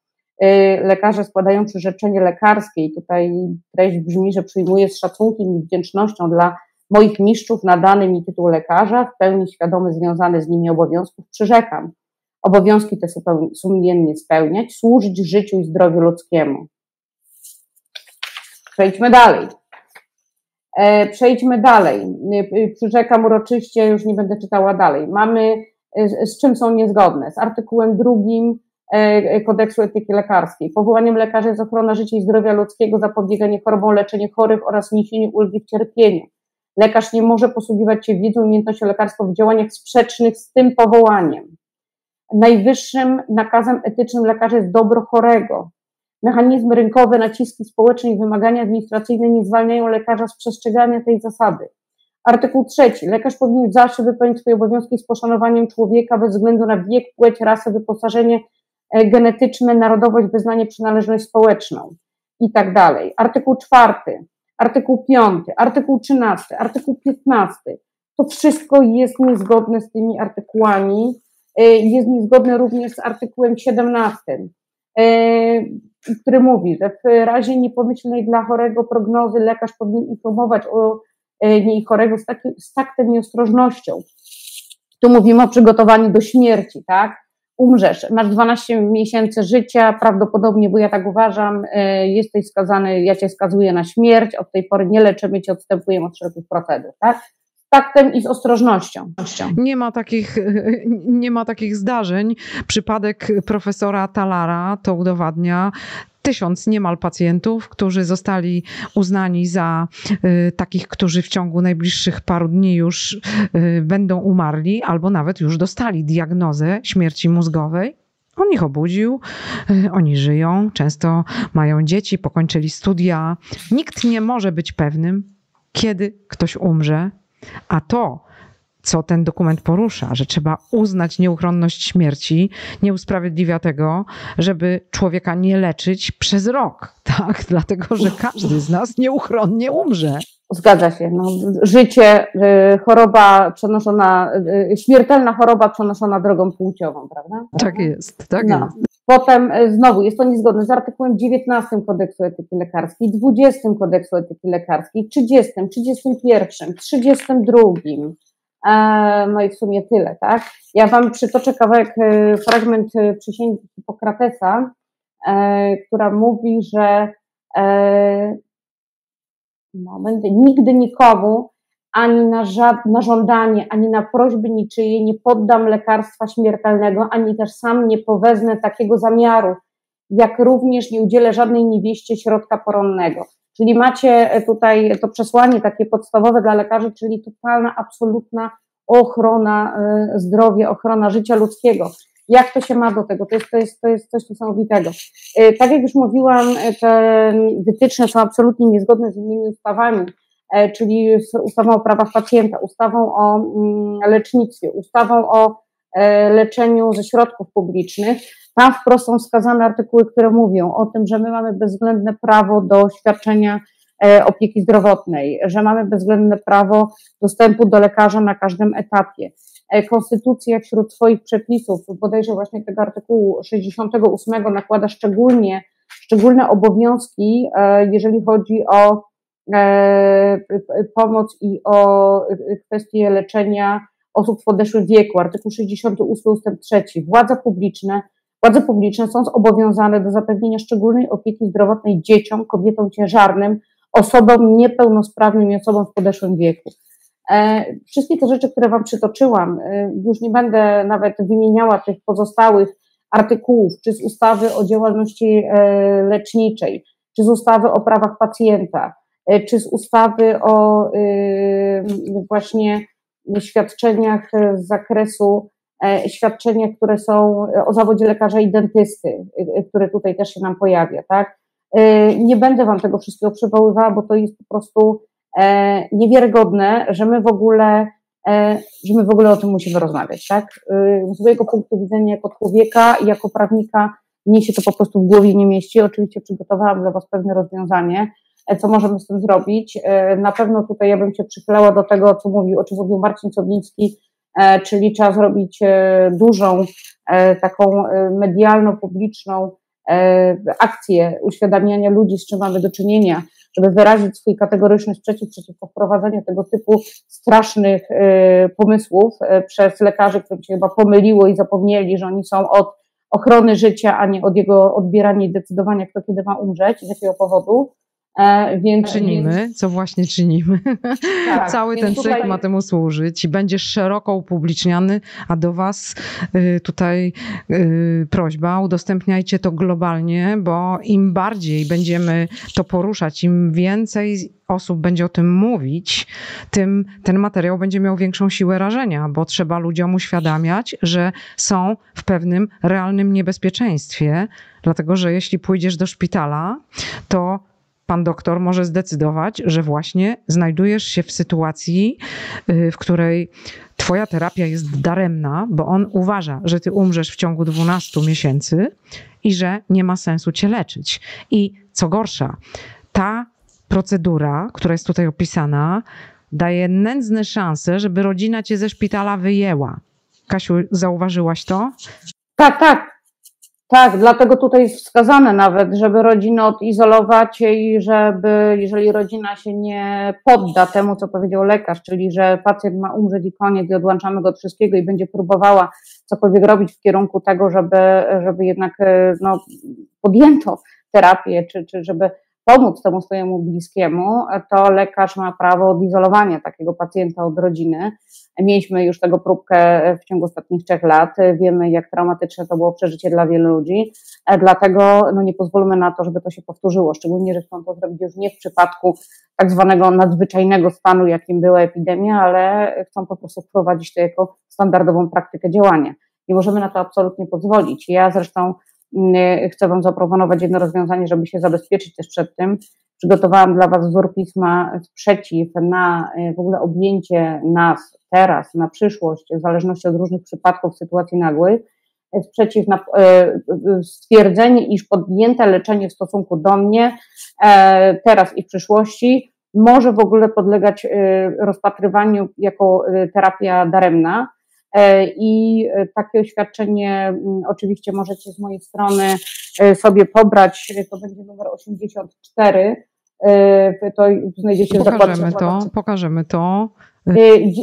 Lekarze składają przyrzeczenie lekarskie i tutaj treść brzmi, że przyjmuję z szacunkiem i wdzięcznością dla moich mistrzów nadany mi tytuł lekarza, w pełni świadomy związany z nimi obowiązków, przyrzekam. Obowiązki te sumiennie spełniać, służyć życiu i zdrowiu ludzkiemu. Przejdźmy dalej. E, przejdźmy dalej. E, przyrzekam uroczyście, już nie będę czytała dalej. Mamy, z czym są niezgodne? Z artykułem drugim kodeksu etyki lekarskiej. Powołaniem lekarzy jest ochrona życia i zdrowia ludzkiego, zapobieganie chorobom, leczenie chorych oraz niesienie ulgi w cierpieniu. Lekarz nie może posługiwać się wiedzą i umiejętnością lekarską w działaniach sprzecznych z tym powołaniem. Najwyższym nakazem etycznym lekarza jest dobro chorego. Mechanizmy rynkowe, naciski społeczne i wymagania administracyjne nie zwalniają lekarza z przestrzegania tej zasady. Artykuł trzeci. Lekarz powinien zawsze wypełnić swoje obowiązki z poszanowaniem człowieka bez względu na wiek, płeć, rasę, wyposażenie e, genetyczne, narodowość, wyznanie, przynależność społeczną i tak dalej. Artykuł czwarty artykuł 5, artykuł 13, artykuł 15. To wszystko jest niezgodne z tymi artykułami. E, jest niezgodne również z artykułem 17, e, który mówi, że w razie niepomyślnej dla chorego prognozy lekarz powinien informować o e, niej chorego z, taki, z taktem i ostrożnością. Tu mówimy o przygotowaniu do śmierci, tak? Umrzesz, masz 12 miesięcy życia, prawdopodobnie, bo ja tak uważam, e, jesteś skazany, ja cię skazuję na śmierć, od tej pory nie leczymy cię, odstępujemy od wszelkich procedur, tak? Taktem i z ostrożnością. Nie ma takich, nie ma takich zdarzeń. Przypadek profesora Talara to udowadnia tysiąc niemal pacjentów, którzy zostali uznani za y, takich, którzy w ciągu najbliższych paru dni już y, będą umarli, albo nawet już dostali diagnozę śmierci mózgowej. On ich obudził, y, oni żyją, często mają dzieci, pokończyli studia. Nikt nie może być pewnym, kiedy ktoś umrze, a to, co ten dokument porusza, że trzeba uznać nieuchronność śmierci, nie usprawiedliwia tego, żeby człowieka nie leczyć przez rok, tak? Dlatego, że każdy z nas nieuchronnie umrze. Zgadza się. No, życie, y, choroba przenoszona, y, śmiertelna choroba przenoszona drogą płciową, prawda? Tak jest, tak no. jest. Potem y, znowu jest to niezgodne z artykułem 19 kodeksu etyki lekarskiej, 20 kodeksu etyki lekarskiej, 30, 31, 32. E, no i w sumie tyle, tak? Ja Wam przytoczę kawałek, e, fragment e, przysięgi Hipokratesa, która mówi, że moment, nigdy nikomu ani na, żad, na żądanie, ani na prośby niczyje nie poddam lekarstwa śmiertelnego, ani też sam nie powezmę takiego zamiaru, jak również nie udzielę żadnej niewieście środka poronnego. Czyli macie e, tutaj to przesłanie takie podstawowe dla lekarzy, czyli totalna, absolutna ochrona e, zdrowia, ochrona życia ludzkiego. Jak to się ma do tego? To jest, to jest, to jest coś niesamowitego. E, tak jak już mówiłam, te wytyczne są absolutnie niezgodne z innymi ustawami, czyli z ustawą o prawach pacjenta, ustawą o mm, lecznictwie, ustawą o leczeniu ze środków publicznych. Tam wprost są wskazane artykuły, które mówią o tym, że my mamy bezwzględne prawo do świadczenia e, opieki zdrowotnej, że mamy bezwzględne prawo dostępu do lekarza na każdym etapie. E, konstytucja wśród swoich przepisów, bodajże właśnie tego artykułu 68 nakłada szczególnie, szczególne obowiązki, e, jeżeli chodzi o pomoc i o kwestie leczenia osób w podeszłym wieku. Artykuł 68 ustęp 3. Władze publiczne władze publiczne są zobowiązane do zapewnienia szczególnej opieki zdrowotnej dzieciom, kobietom ciężarnym, osobom niepełnosprawnym i osobom w podeszłym wieku. E, wszystkie te rzeczy, które Wam przytoczyłam, e, już nie będę nawet wymieniała tych pozostałych artykułów, czy z ustawy o działalności e, leczniczej, czy z ustawy o prawach pacjenta, czy z ustawy o właśnie świadczeniach z zakresu świadczenia, które są o zawodzie lekarza i dentysty, które tutaj też się nam pojawia, tak? Nie będę Wam tego wszystkiego przywoływała, bo to jest po prostu E, niewiarygodne, że my w ogóle, e, że my w ogóle o tym musimy rozmawiać, tak? E, z mojego punktu widzenia jako człowieka i jako prawnika mnie się to po prostu w głowie nie mieści. Oczywiście przygotowałam dla Was pewne rozwiązanie, co możemy z tym zrobić. Na pewno tutaj ja bym się przychylała do tego, co mówił, o czym mówił Marcin Sobliński, czyli trzeba zrobić dużą, taką medialno-publiczną akcję uświadamiania ludzi, z czym mamy do czynienia, żeby wyrazić swój kategoryczny sprzeciw przeciwko wprowadzeniu tego typu strasznych pomysłów przez lekarzy, którym się chyba pomyliło i zapomnieli, że oni są od ochrony życia, a nie od jego odbierania i decydowania, kto kiedy ma umrzeć i z jakiego powodu. E, więc, czynimy, więc... co właśnie czynimy. Tak, Cały ten tutaj... cykl ma temu służyć i będzie szeroko upubliczniany, a do Was y, tutaj y, prośba, udostępniajcie to globalnie, bo im bardziej będziemy to poruszać, im więcej osób będzie o tym mówić, tym ten materiał będzie miał większą siłę rażenia, bo trzeba ludziom uświadamiać, że są w pewnym realnym niebezpieczeństwie, dlatego że jeśli pójdziesz do szpitala, to pan doktor może zdecydować, że właśnie znajdujesz się w sytuacji, y, w której twoja terapia jest daremna, bo on uważa, że ty umrzesz w ciągu 12 miesięcy i że nie ma sensu cię leczyć. I co gorsza, ta procedura, która jest tutaj opisana, daje nędzne szanse, żeby rodzina cię ze szpitala wyjęła. Kasiu, zauważyłaś to? Tak, tak. Tak, dlatego tutaj jest wskazane nawet, żeby rodzinę odizolować i żeby, jeżeli rodzina się nie podda temu, co powiedział lekarz, czyli że pacjent ma umrzeć i koniec i odłączamy go od wszystkiego i będzie próbowała cokolwiek robić w kierunku tego, żeby, żeby jednak no, podjęto terapię, czy, czy żeby pomóc temu swojemu bliskiemu, to lekarz ma prawo odizolowania takiego pacjenta od rodziny. Mieliśmy już tego próbkę w ciągu ostatnich trzech lat. Wiemy, jak traumatyczne to było przeżycie dla wielu ludzi. Dlatego no, nie pozwólmy na to, żeby to się powtórzyło, szczególnie, że chcą to zrobić już nie w przypadku tak zwanego nadzwyczajnego stanu, jakim była epidemia, ale chcą po prostu wprowadzić to jako standardową praktykę działania. Nie możemy na to absolutnie pozwolić. Ja zresztą chcę Wam zaproponować jedno rozwiązanie, żeby się zabezpieczyć też przed tym. Przygotowałam dla Was wzór pisma sprzeciw na y, w ogóle objęcie nas teraz, na przyszłość, w zależności od różnych przypadków, sytuacji nagłych, sprzeciw na y, stwierdzenie, iż podjęte leczenie w stosunku do mnie e, teraz i w przyszłości może w ogóle podlegać y, rozpatrywaniu jako terapia daremna. E, I takie oświadczenie mm, oczywiście możecie z mojej strony e, sobie pobrać. To będzie numer 84. E, to znajdziecie pokażemy to, pokażemy to.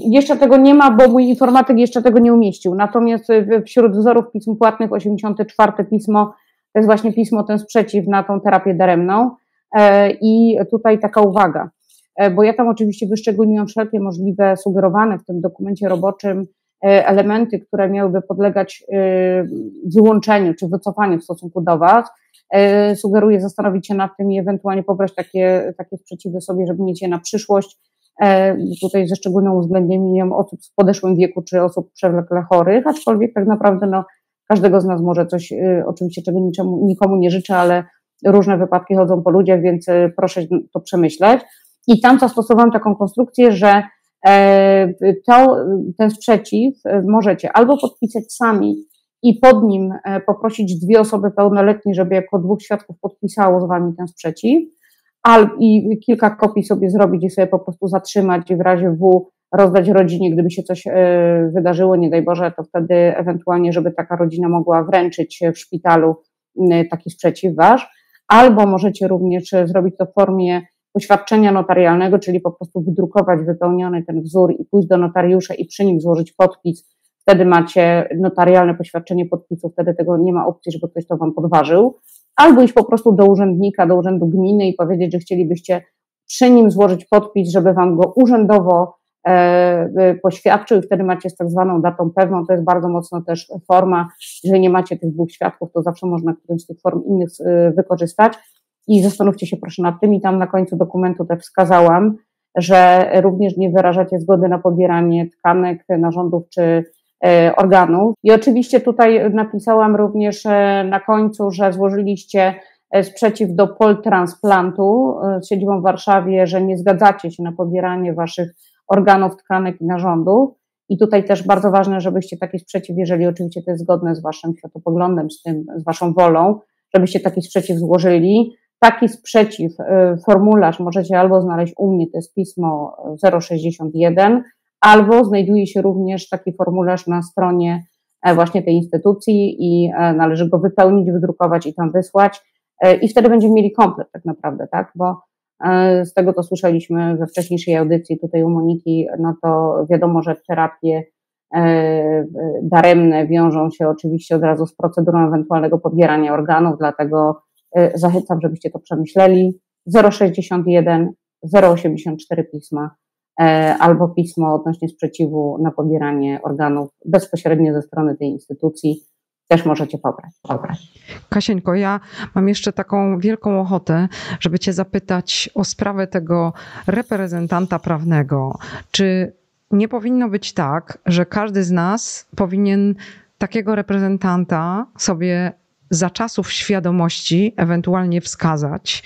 Jeszcze tego nie ma, bo mój informatyk jeszcze tego nie umieścił. Natomiast wśród wzorów pism płatnych 84 pismo to jest właśnie pismo ten sprzeciw na tą terapię daremną. I tutaj taka uwaga, bo ja tam oczywiście wyszczególniłam wszelkie możliwe sugerowane w tym dokumencie roboczym E, elementy, które miałyby podlegać e, wyłączeniu czy wycofaniu w stosunku do Was. E, sugeruję zastanowić się nad tym i ewentualnie pobrać takie, takie sprzeciwy sobie, żeby mieć je na przyszłość. Tutaj ze szczególnym uwzględnieniem osób w podeszłym wieku czy osób przewlekle chorych, aczkolwiek tak naprawdę no, każdego z nas może coś, oczywiście czego niczemu, nikomu nie życzę, ale różne wypadki chodzą po ludziach, więc proszę to przemyśleć. I tam zastosowałam taką konstrukcję, że E, to, ten sprzeciw e, możecie albo podpisać sami i pod nim e, poprosić dwie osoby pełnoletnie, żeby jako dwóch świadków podpisało z wami ten sprzeciw, albo i kilka kopii sobie zrobić i sobie po prostu zatrzymać i w razie W rozdać rodzinie, gdyby się coś wydarzyło, nie daj Boże, to wtedy ewentualnie, żeby taka rodzina mogła wręczyć w szpitalu taki sprzeciw wasz, albo możecie również zrobić to w formie poświadczenia notarialnego, czyli po prostu wydrukować wypełniony ten wzór i pójść do notariusza i przy nim złożyć podpis. Wtedy macie notarialne poświadczenie podpisu, wtedy tego nie ma opcji, żeby ktoś to wam podważył, albo iść po prostu do urzędnika, do urzędu gminy i powiedzieć, że chcielibyście przy nim złożyć podpis, żeby wam go urzędowo e, e, poświadczył. I wtedy macie z tak zwaną datą pewną, to jest bardzo mocno też forma, jeżeli nie macie tych dwóch świadków, to zawsze można którąś z tych form innych e, wykorzystać i zastanówcie się proszę nad tym i tam na końcu dokumentu też wskazałam, że również nie wyrażacie zgody na pobieranie tkanek, narządów czy E, organów. I oczywiście tutaj napisałam również e, na końcu, że złożyliście e, sprzeciw do poltransplantu z siedzibą w Warszawie, że nie zgadzacie się na pobieranie waszych organów, tkanek i narządów. I tutaj też bardzo ważne, żebyście taki sprzeciw, jeżeli oczywiście to jest zgodne z waszym światopoglądem, z tym, z waszą wolą, żebyście taki sprzeciw złożyli. Taki sprzeciw, formularz możecie albo znaleźć u mnie, to jest pismo 061, albo znajduje się również taki formularz na stronie e, właśnie tej instytucji i e, należy go wypełnić, wydrukować i tam wysłać e, i wtedy będziemy mieli komplet tak naprawdę, tak, bo z tego, co słyszeliśmy we wcześniejszej audycji tutaj u Moniki, no to wiadomo, że terapie daremne wiążą się oczywiście od razu z procedurą ewentualnego pobierania organów, dlatego zachęcam, żebyście to przemyśleli. 061 084 pisma E, albo pismo odnośnie sprzeciwu na pobieranie organów bezpośrednio ze strony tej instytucji też możecie pobrać. pobrać. Kasieńko, ja mam jeszcze taką wielką ochotę, żeby Cię zapytać o sprawę tego reprezentanta prawnego. Czy nie powinno być tak, że każdy z nas powinien takiego reprezentanta sobie za czasów świadomości ewentualnie wskazać,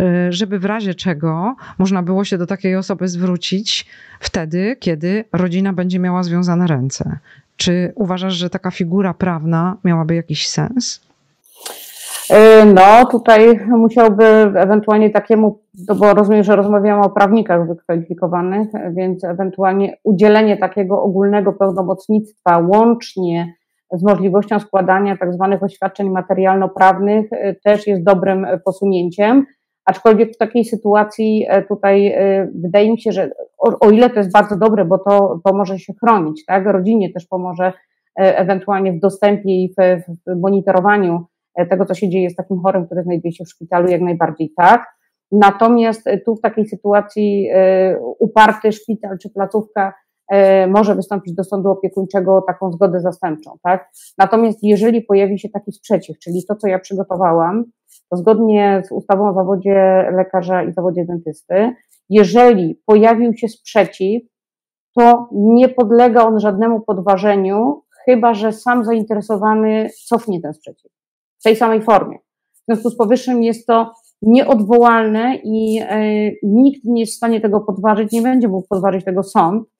y, żeby w razie czego można było się do takiej osoby zwrócić wtedy, kiedy rodzina będzie miała związane ręce. Czy uważasz, że taka figura prawna miałaby jakiś sens? Y, no, tutaj musiałby ewentualnie takiemu, no bo rozumiem, że rozmawiamy o prawnikach wykwalifikowanych, więc ewentualnie udzielenie takiego ogólnego pełnomocnictwa łącznie z możliwością składania tak zwanych oświadczeń materialno-prawnych y, też jest dobrym posunięciem. Aczkolwiek w takiej sytuacji y, tutaj wydaje mi się, że o, o, ile to jest bardzo dobre, bo to pomoże się chronić, tak? Rodzinie też pomoże ewentualnie w dostępie i w, w monitorowaniu tego, co się dzieje z takim chorym, który znajduje się w szpitalu, jak najbardziej tak. Natomiast tu w takiej sytuacji uparty szpital czy placówka E, może wystąpić do sądu opiekuńczego o taką zgodę zastępczą, tak? Natomiast jeżeli pojawi się taki sprzeciw, czyli to, co ja przygotowałam, to zgodnie z ustawą o zawodzie lekarza i zawodzie dentysty, jeżeli pojawił się sprzeciw, to nie podlega on żadnemu podważeniu, chyba że sam zainteresowany cofnie ten sprzeciw w tej samej formie. W związku z powyższym jest to nieodwołalne i e, nikt nie jest w stanie tego podważyć, nie będzie mógł podważyć tego sąd, E,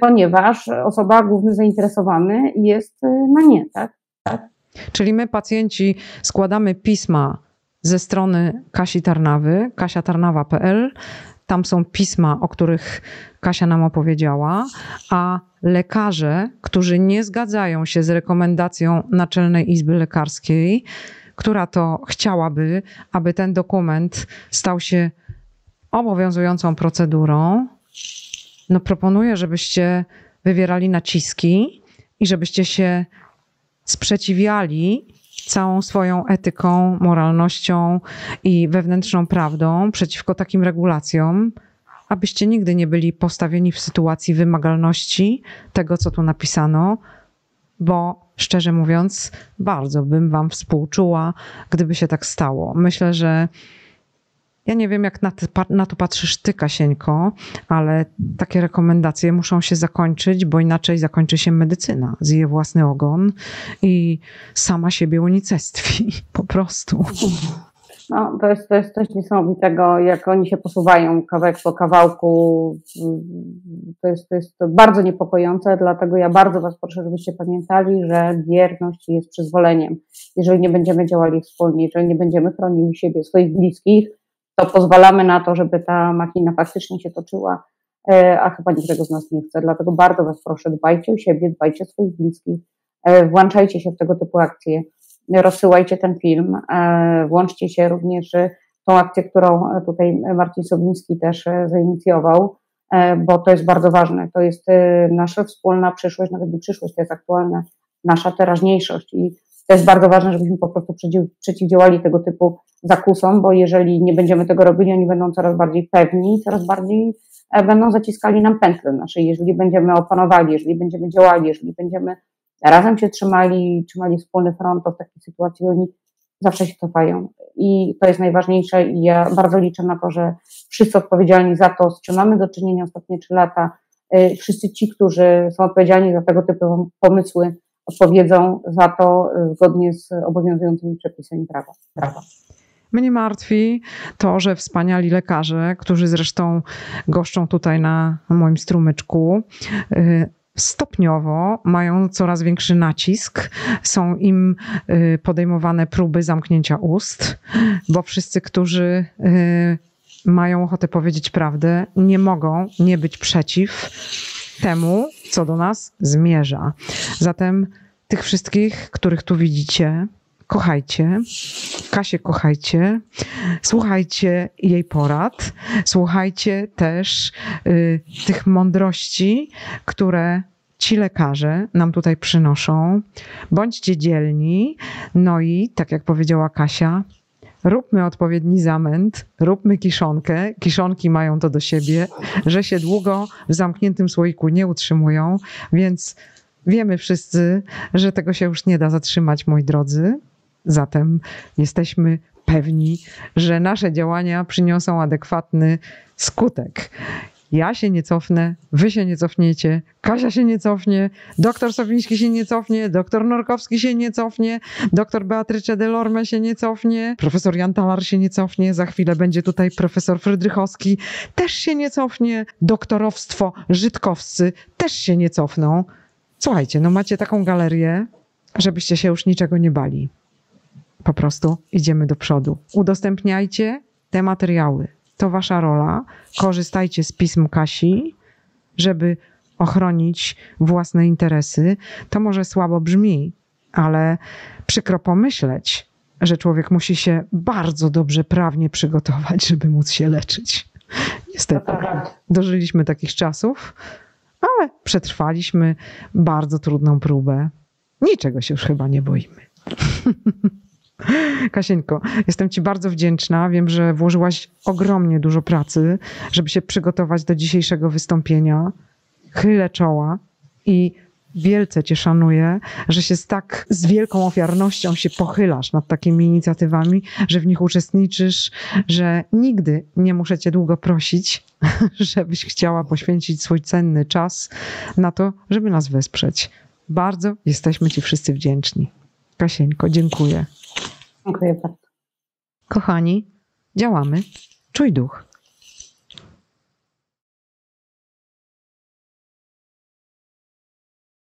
ponieważ osoba główny zainteresowany jest e, na nie, tak? tak? Czyli my pacjenci składamy pisma ze strony Kasi Tarnawy, kasiatarnawa.pl. Tam są pisma, o których Kasia nam opowiedziała, a lekarze, którzy nie zgadzają się z rekomendacją Naczelnej Izby Lekarskiej, która to chciałaby, aby ten dokument stał się obowiązującą procedurą, no proponuję, żebyście wywierali naciski i żebyście się sprzeciwiali całą swoją etyką, moralnością i wewnętrzną prawdą przeciwko takim regulacjom, abyście nigdy nie byli postawieni w sytuacji wymagalności tego, co tu napisano, bo szczerze mówiąc, bardzo bym Wam współczuła, gdyby się tak stało. Myślę, że ja nie wiem, jak na, ty, na, to patrzysz ty, Kasieńko, ale takie rekomendacje muszą się zakończyć, bo inaczej zakończy się medycyna. Zje własny ogon i sama siebie unicestwi. Po prostu. No, to jest, to jest coś niesamowitego, jak oni się posuwają kawałek po kawałku. To jest, to jest bardzo niepokojące, dlatego ja bardzo Was proszę, żebyście pamiętali, że wierność jest przyzwoleniem. Jeżeli nie będziemy działali wspólnie, jeżeli nie będziemy chronili siebie, swoich bliskich, to pozwalamy na to, żeby ta machina faktycznie się toczyła, e, a chyba nikt tego z nas nie chce. Dlatego bardzo Was proszę, dbajcie o siebie, dbajcie o swoich bliskich, e, włączajcie się w tego typu akcje, rozsyłajcie ten film, e, włączcie się również tą akcję, którą tutaj Marcin Sobliński też zainicjował, bo to jest bardzo ważne. To jest nasza wspólna przyszłość, nawet nie przyszłość, to jest aktualna nasza teraźniejszość i to jest bardzo ważne, żebyśmy po prostu przeciwdziałali tego typu zakusom, bo jeżeli nie będziemy tego robili, oni będą coraz bardziej pewni, coraz bardziej e, będą zaciskali nam pętle nasze. Jeżeli będziemy opanowali, jeżeli będziemy działali, jeżeli będziemy razem się trzymali, trzymali wspólny front, to w takiej sytuacji oni zawsze się cofają. I to jest najważniejsze i ja bardzo liczę na to, że wszyscy odpowiedzialni za to, z czym mamy do czynienia ostatnie trzy lata, e, wszyscy ci, którzy są odpowiedzialni za tego typu pomysły, odpowiedzą za to y, zgodnie z obowiązującymi przepisami prawa. prawa. Mnie martwi to, że wspaniali lekarze, którzy zresztą goszczą tutaj na moim strumyczku, y, stopniowo mają coraz większy nacisk, są im y, podejmowane próby zamknięcia ust, bo wszyscy, którzy mają ochotę powiedzieć prawdę, nie mogą nie być przeciw temu, co do nas zmierza. Zatem tych wszystkich, których tu widzicie, kochajcie. Kasię kochajcie. Słuchajcie jej porad. Słuchajcie też y, tych mądrości, które ci lekarze nam tutaj przynoszą. Bądźcie dzielni. No i tak jak powiedziała Kasia, róbmy odpowiedni zamęt, róbmy kiszonkę. Kiszonki mają to do siebie, że się długo w zamkniętym słoiku nie utrzymują, więc wiemy wszyscy, że tego się już nie da zatrzymać, moi drodzy. Zatem jesteśmy pewni, że nasze działania przyniosą adekwatny skutek. Ja się nie cofnę, wy się nie cofniecie, Kasia się nie cofnie, doktor Sowiński się nie cofnie, doktor Norkowski się nie cofnie, doktor Beatrycze Delorme się nie cofnie, profesor Jan Talar się nie cofnie, za chwilę będzie tutaj profesor Frydrychowski, też się nie cofnie, doktorowstwo Żydkowscy też się nie cofną. Słuchajcie, no macie taką galerię, żebyście się już niczego nie bali. Po prostu idziemy do przodu. Udostępniajcie te materiały to wasza rola. Korzystajcie z pism Kasi, żeby ochronić własne interesy. To może słabo brzmi, ale przykro pomyśleć, że człowiek musi się bardzo dobrze prawnie przygotować, żeby móc się leczyć. Niestety, dożyliśmy takich czasów, ale przetrwaliśmy bardzo trudną próbę. Niczego się już chyba nie boimy. Kasieńko, jestem Ci bardzo wdzięczna. Wiem, że włożyłaś ogromnie dużo pracy, żeby się przygotować do dzisiejszego wystąpienia. Chylę czoła i wielce Cię szanuję, że się z tak z wielką ofiarnością się pochylasz nad takimi inicjatywami, że w nich uczestniczysz, że nigdy nie muszę Cię długo prosić, żebyś chciała poświęcić swój cenny czas na to, żeby nas wesprzeć. Bardzo jesteśmy Ci wszyscy wdzięczni. Kasieńko, dziękuję. Dziękuję bardzo. Kochani, działamy. Czuj duch.